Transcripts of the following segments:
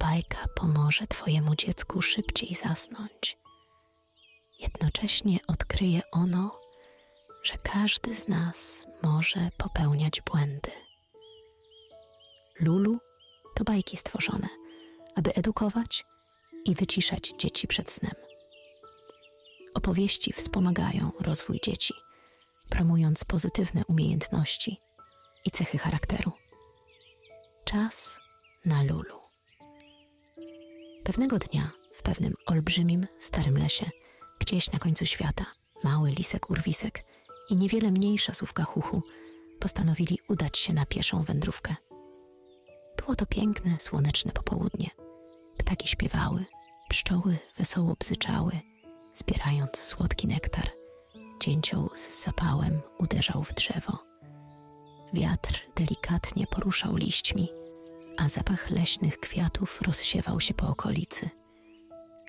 bajka pomoże Twojemu dziecku szybciej zasnąć. Jednocześnie odkryje ono, że każdy z nas może popełniać błędy. Lulu to bajki stworzone, aby edukować i wyciszać dzieci przed snem. Opowieści wspomagają rozwój dzieci, promując pozytywne umiejętności i cechy charakteru. Czas na Lulu. Pewnego dnia w pewnym olbrzymim, starym lesie, gdzieś na końcu świata, mały lisek urwisek i niewiele mniejsza słówka chuchu postanowili udać się na pieszą wędrówkę. Było to piękne, słoneczne popołudnie. Ptaki śpiewały, pszczoły wesoło bzyczały, zbierając słodki nektar. Dzięcioł z zapałem uderzał w drzewo. Wiatr delikatnie poruszał liśćmi, a zapach leśnych kwiatów rozsiewał się po okolicy.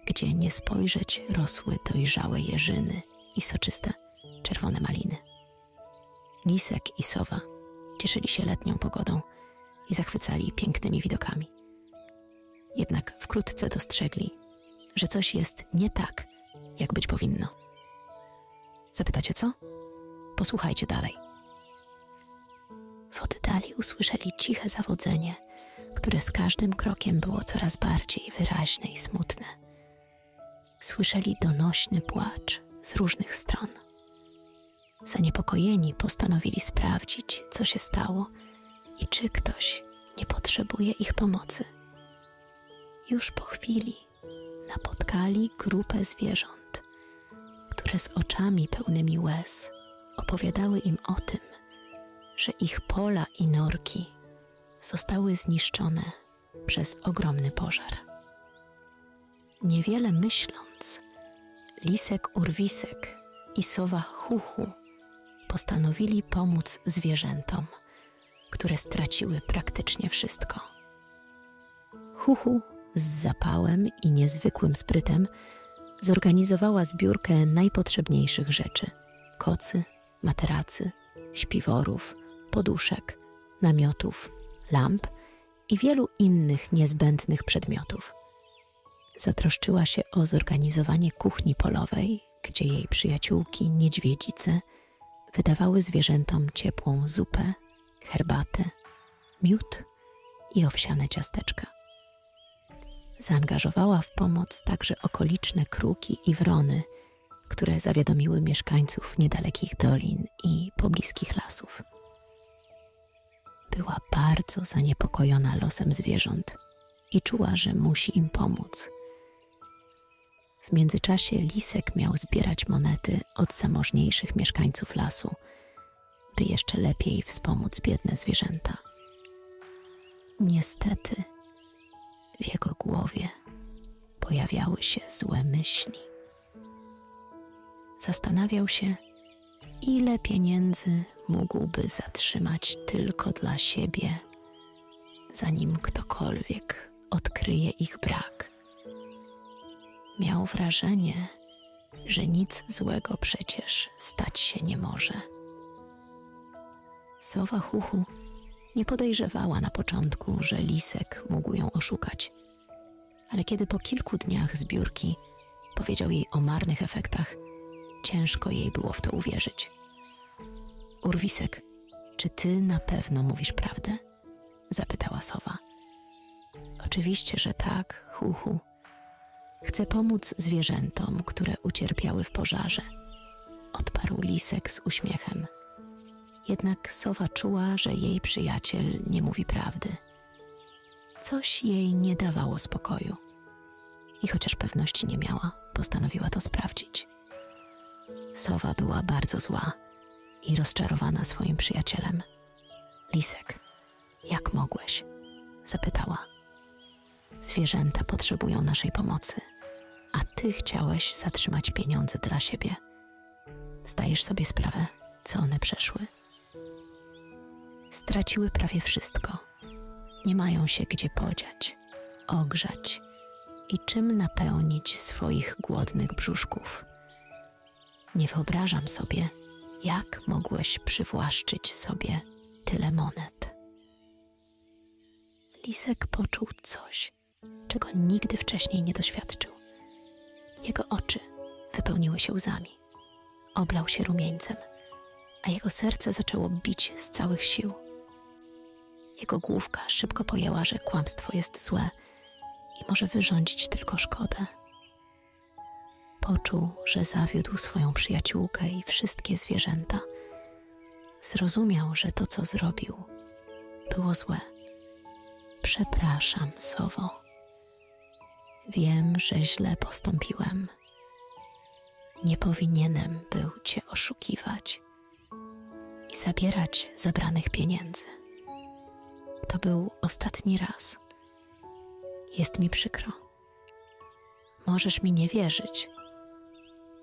Gdzie nie spojrzeć, rosły dojrzałe jeżyny i soczyste, czerwone maliny. Lisek i sowa cieszyli się letnią pogodą i zachwycali pięknymi widokami. Jednak wkrótce dostrzegli, że coś jest nie tak, jak być powinno. Zapytacie co? Posłuchajcie dalej. W oddali usłyszeli ciche zawodzenie, które z każdym krokiem było coraz bardziej wyraźne i smutne. Słyszeli donośny płacz z różnych stron. Zaniepokojeni postanowili sprawdzić, co się stało i czy ktoś nie potrzebuje ich pomocy. Już po chwili napotkali grupę zwierząt, które z oczami pełnymi łez opowiadały im o tym, że ich pola i norki zostały zniszczone przez ogromny pożar. Niewiele myśląc, lisek urwisek i sowa chuchu postanowili pomóc zwierzętom, które straciły praktycznie wszystko. Chuchu z zapałem i niezwykłym sprytem zorganizowała zbiórkę najpotrzebniejszych rzeczy: kocy, materacy, śpiworów, poduszek, namiotów, lamp i wielu innych niezbędnych przedmiotów. Zatroszczyła się o zorganizowanie kuchni polowej, gdzie jej przyjaciółki niedźwiedzice wydawały zwierzętom ciepłą zupę, herbatę, miód i owsiane ciasteczka. Zaangażowała w pomoc także okoliczne kruki i wrony, które zawiadomiły mieszkańców niedalekich dolin i pobliskich lasów. Była bardzo zaniepokojona losem zwierząt i czuła, że musi im pomóc. W międzyczasie Lisek miał zbierać monety od zamożniejszych mieszkańców lasu, by jeszcze lepiej wspomóc biedne zwierzęta. Niestety, w jego głowie pojawiały się złe myśli. Zastanawiał się, ile pieniędzy mógłby zatrzymać tylko dla siebie, zanim ktokolwiek odkryje ich brak. Miał wrażenie, że nic złego przecież stać się nie może. Sowa Huchu nie podejrzewała na początku, że Lisek mógł ją oszukać, ale kiedy po kilku dniach zbiórki powiedział jej o marnych efektach, ciężko jej było w to uwierzyć. Urwisek, czy ty na pewno mówisz prawdę? zapytała sowa. Oczywiście, że tak, huhu. Chcę pomóc zwierzętom, które ucierpiały w pożarze. Odparł lisek z uśmiechem. Jednak sowa czuła, że jej przyjaciel nie mówi prawdy. Coś jej nie dawało spokoju. I chociaż pewności nie miała, postanowiła to sprawdzić. Sowa była bardzo zła i rozczarowana swoim przyjacielem. Lisek, jak mogłeś? zapytała. Zwierzęta potrzebują naszej pomocy, a ty chciałeś zatrzymać pieniądze dla siebie. Zdajesz sobie sprawę, co one przeszły? Straciły prawie wszystko. Nie mają się gdzie podziać, ogrzać i czym napełnić swoich głodnych brzuszków. Nie wyobrażam sobie, jak mogłeś przywłaszczyć sobie tyle monet. Lisek poczuł coś, czego nigdy wcześniej nie doświadczył. Jego oczy wypełniły się łzami, oblał się rumieńcem, a jego serce zaczęło bić z całych sił. Jego główka szybko pojęła, że kłamstwo jest złe i może wyrządzić tylko szkodę. Poczuł, że zawiódł swoją przyjaciółkę i wszystkie zwierzęta. Zrozumiał, że to, co zrobił, było złe. Przepraszam, Sowo. Wiem, że źle postąpiłem. Nie powinienem był Cię oszukiwać i zabierać zabranych pieniędzy. To był ostatni raz. Jest mi przykro. Możesz mi nie wierzyć,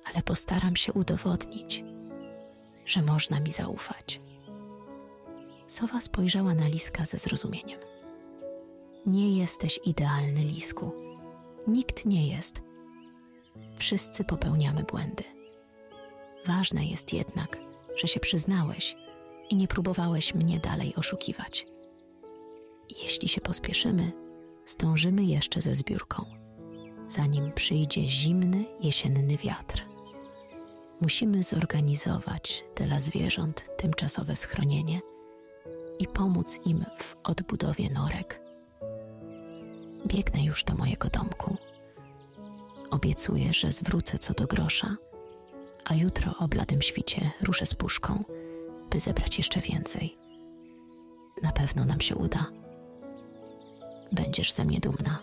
ale postaram się udowodnić, że można mi zaufać. Sowa spojrzała na liska ze zrozumieniem. Nie jesteś idealny, lisku. Nikt nie jest. Wszyscy popełniamy błędy. Ważne jest jednak, że się przyznałeś i nie próbowałeś mnie dalej oszukiwać. Jeśli się pospieszymy, zdążymy jeszcze ze zbiórką, zanim przyjdzie zimny jesienny wiatr. Musimy zorganizować dla zwierząt tymczasowe schronienie i pomóc im w odbudowie norek. Biegnę już do mojego domku. Obiecuję, że zwrócę co do grosza, a jutro o bladym świcie ruszę z puszką, by zebrać jeszcze więcej. Na pewno nam się uda. Będziesz ze mnie dumna.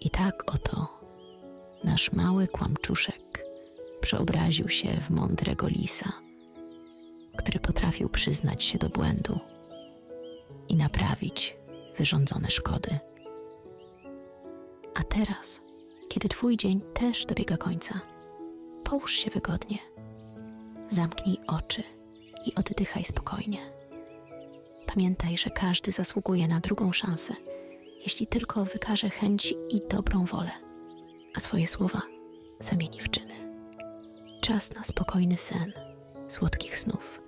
I tak oto nasz mały kłamczuszek przeobraził się w mądrego lisa, który potrafił przyznać się do błędu i naprawić wyrządzone szkody. A teraz, kiedy Twój dzień też dobiega końca, połóż się wygodnie, zamknij oczy i oddychaj spokojnie. Pamiętaj, że każdy zasługuje na drugą szansę, jeśli tylko wykaże chęć i dobrą wolę, a swoje słowa zamieni w czyny. Czas na spokojny sen, słodkich snów